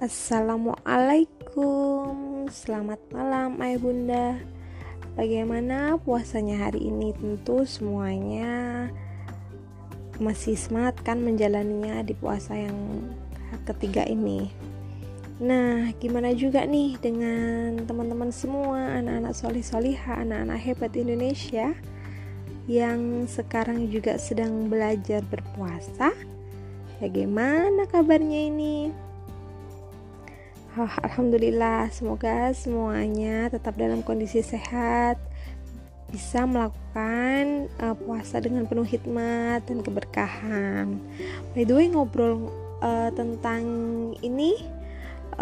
Assalamualaikum. Selamat malam ayah bunda. Bagaimana puasanya hari ini? Tentu semuanya Masih semangat kan menjalaninya Di puasa yang ketiga ini. Nah gimana juga nih Dengan teman-teman semua Anak-anak solih soliha Anak-anak hebat Indonesia Yang sekarang juga sedang belajar berpuasa? Bagaimana kabarnya ini? Oh, Alhamdulillah, semoga semuanya tetap dalam kondisi sehat, bisa melakukan uh, puasa dengan penuh hikmat dan keberkahan. By the way, ngobrol uh, tentang ini,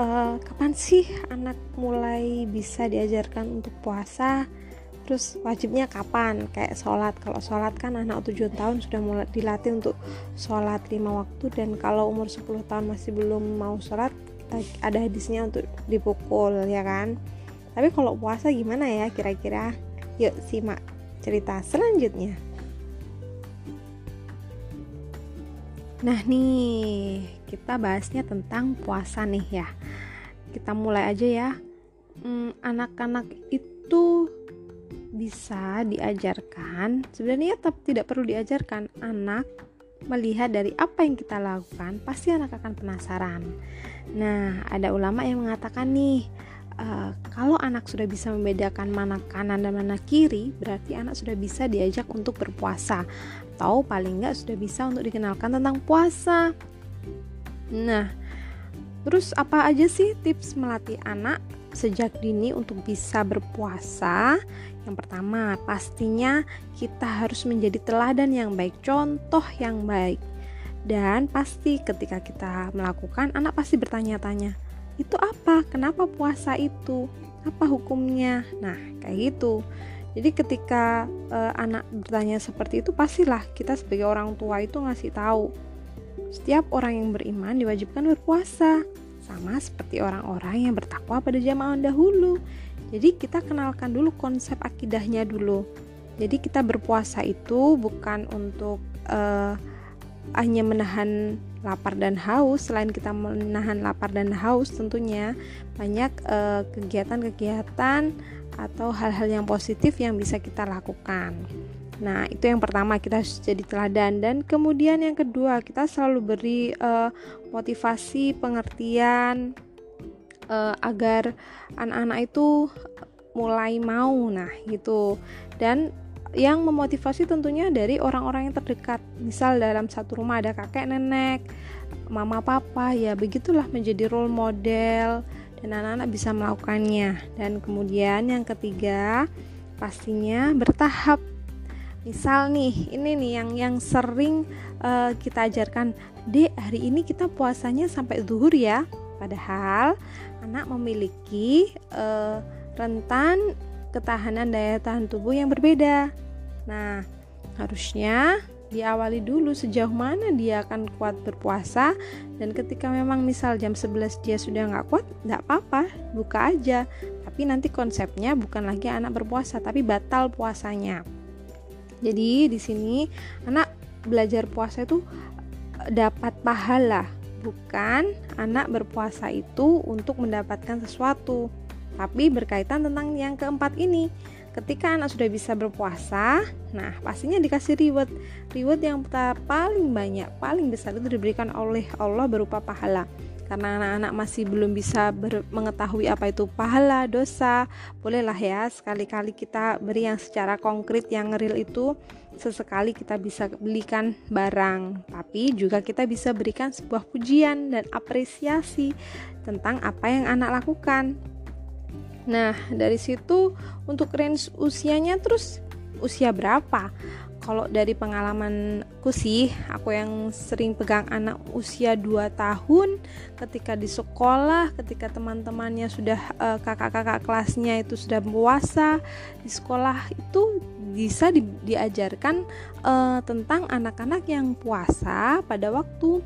uh, kapan sih anak mulai bisa diajarkan untuk puasa? terus wajibnya kapan kayak sholat kalau sholat kan anak 7 tahun sudah mulai dilatih untuk sholat lima waktu dan kalau umur 10 tahun masih belum mau sholat ada hadisnya untuk dipukul ya kan? Tapi kalau puasa gimana ya kira-kira? Yuk simak cerita selanjutnya. Nah nih kita bahasnya tentang puasa nih ya. Kita mulai aja ya. Hmm, anak-anak hmm, itu bisa diajarkan. Sebenarnya tetap tidak perlu diajarkan. Anak melihat dari apa yang kita lakukan pasti anak akan penasaran. Nah ada ulama yang mengatakan nih uh, kalau anak sudah bisa membedakan mana kanan dan mana kiri berarti anak sudah bisa diajak untuk berpuasa. Atau paling enggak sudah bisa untuk dikenalkan tentang puasa. Nah terus apa aja sih tips melatih anak sejak dini untuk bisa berpuasa yang pertama, pastinya kita harus menjadi teladan yang baik, contoh yang baik. Dan pasti ketika kita melakukan, anak pasti bertanya-tanya, "Itu apa? Kenapa puasa itu? Apa hukumnya?" Nah, kayak gitu. Jadi ketika e, anak bertanya seperti itu, pastilah kita sebagai orang tua itu ngasih tahu. Setiap orang yang beriman diwajibkan berpuasa, sama seperti orang-orang yang bertakwa pada zaman dahulu. Jadi kita kenalkan dulu konsep akidahnya dulu. Jadi kita berpuasa itu bukan untuk uh, hanya menahan lapar dan haus. Selain kita menahan lapar dan haus, tentunya banyak eh, kegiatan-kegiatan atau hal-hal yang positif yang bisa kita lakukan. Nah, itu yang pertama kita harus jadi teladan. Dan kemudian yang kedua kita selalu beri uh, motivasi, pengertian, uh, agar anak-anak itu mulai mau. Nah gitu. Dan yang memotivasi tentunya dari orang-orang yang terdekat. Misal dalam satu rumah ada kakek nenek mama papa ya begitulah menjadi role model dan anak-anak bisa melakukannya. Dan kemudian yang ketiga pastinya bertahap misal nih ini nih yang yang sering uh, kita ajarkan. Dek hari ini kita puasanya sampai zuhur ya. Padahal anak memiliki uh, rentan ketahanan daya tahan tubuh yang berbeda. Nah, harusnya diawali dulu sejauh mana dia akan kuat berpuasa. Dan ketika memang misal jam 11 dia sudah nggak kuat nggak apa-apa buka aja. Tapi nanti konsepnya bukan lagi anak berpuasa tapi batal puasanya jadi di sini anak belajar puasa itu dapat pahala bukan anak berpuasa itu untuk mendapatkan sesuatu, tapi berkaitan tentang yang keempat ini. Ketika anak sudah bisa berpuasa, nah pastinya dikasih reward. Reward yang paling banyak, paling besar itu diberikan oleh Allah berupa pahala karena anak-anak masih belum bisa mengetahui apa itu pahala, dosa, bolehlah ya sekali-kali kita beri yang secara konkret yang real itu sesekali kita bisa belikan barang, tapi juga kita bisa berikan sebuah pujian dan apresiasi tentang apa yang anak lakukan. Nah, dari situ untuk range usianya terus usia berapa? Kalau dari pengalamanku sih aku yang sering pegang anak usia 2 tahun ketika di sekolah ketika teman-temannya sudah uh, kakak-kakak kelasnya itu sudah puasa di sekolah itu bisa di, diajarkan uh, tentang anak-anak yang puasa pada waktu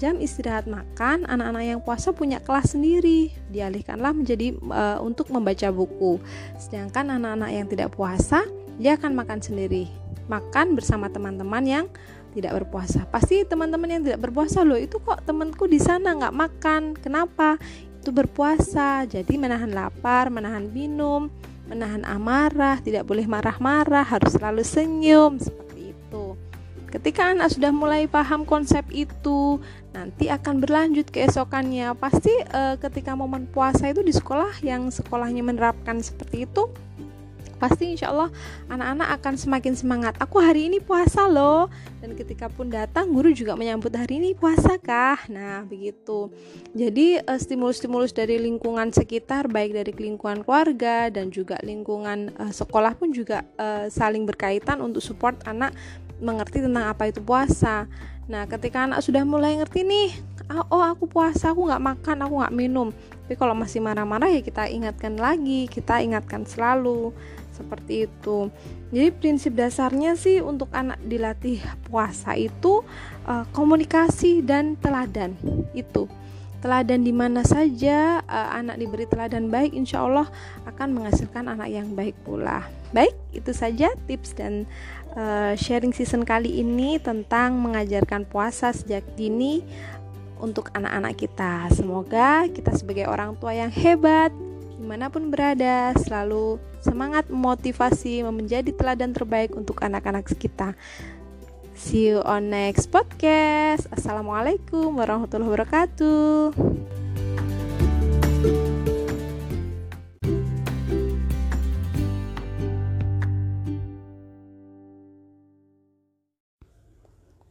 jam istirahat makan anak-anak yang puasa punya kelas sendiri dialihkanlah menjadi uh, untuk membaca buku. Sedangkan anak-anak yang tidak puasa dia akan makan sendiri makan bersama teman-teman yang tidak berpuasa. Pasti teman-teman yang tidak berpuasa loh itu kok temanku di sana nggak makan? Kenapa? Itu berpuasa jadi menahan lapar menahan minum menahan amarah tidak boleh marah-marah harus selalu senyum seperti itu. Ketika anak sudah mulai paham konsep itu nanti akan berlanjut keesokannya. Pasti uh, ketika momen puasa itu di sekolah yang sekolahnya menerapkan seperti itu pasti insya Allah anak-anak akan semakin semangat. Aku hari ini puasa loh. Dan ketika pun datang guru juga menyambut hari ini puasa kah? Nah begitu. Jadi uh, stimulus-stimulus dari lingkungan sekitar baik dari lingkungan keluarga dan juga lingkungan uh, sekolah pun juga uh, saling berkaitan untuk support anak mengerti tentang apa itu puasa. Nah ketika anak sudah mulai ngerti nih ah, oh aku puasa aku nggak makan aku nggak minum. Tapi kalau masih marah-marah ya kita ingatkan lagi kita ingatkan selalu seperti itu. Jadi prinsip dasarnya sih untuk anak dilatih puasa itu uh, komunikasi dan teladan itu. Teladan di mana saja uh, anak diberi teladan baik, insya Allah akan menghasilkan anak yang baik pula. Baik, itu saja tips dan uh, sharing season kali ini tentang mengajarkan puasa sejak dini untuk anak-anak kita. Semoga kita sebagai orang tua yang hebat, di mana pun berada selalu semangat memotivasi menjadi teladan terbaik untuk anak-anak kita see you on next podcast assalamualaikum warahmatullahi wabarakatuh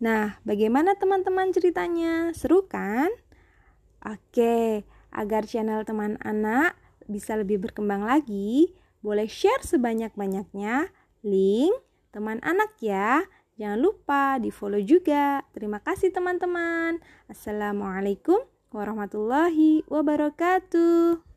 Nah, bagaimana teman-teman ceritanya? Seru kan? Oke, agar channel teman anak bisa lebih berkembang lagi, boleh share sebanyak-banyaknya link teman anak ya. Jangan lupa di follow juga. Terima kasih teman-teman. Assalamualaikum warahmatullahi wabarakatuh.